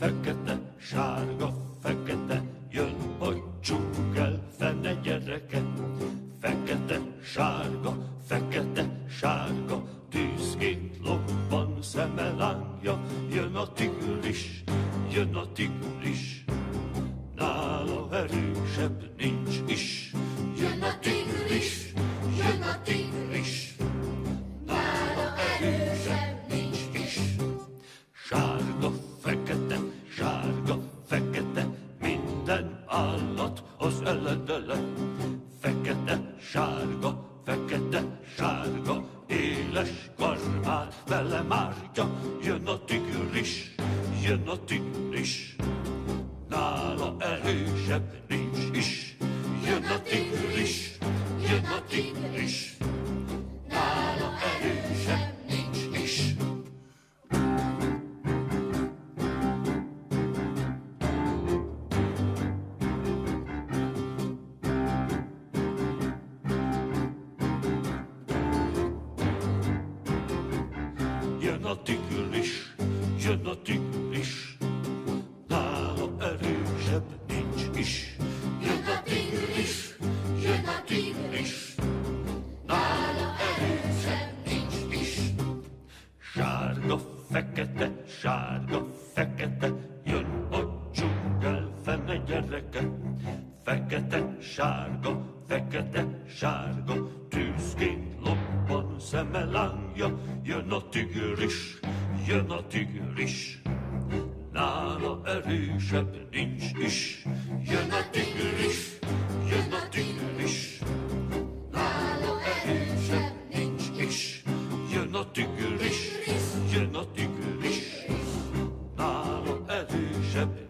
fekete, sárga, fekete, jön, hogy csukkel, fene gyereke. Fekete, sárga, fekete, sárga, tűzként lobban szeme lángja, jön a tigris, jön a tigris. Nála erősebb állathoz eledele. Fekete, sárga, fekete, sárga, éles karmál vele márja. Jön a tigris, jön a tigris, nála erősebb nincs is. Jön a tigris, jön a tigris, Jön a tigris, jön a tigris, nála erősebb nincs is. Jön a tigris, jön a tigris, nála erősebb nincs is. Sárga, fekete, sárga, fekete, jön a dzsungel fene gyereke. Fekete, sárga, fekete, sárga, tűzként lobban szeme lángja. Jön tigris, jön a tigris, nála erősebb nincs is. Jön a tigris, jön a tigris, nála erősebb nincs is. Jön a tigris, jön a tigris, nála erősebb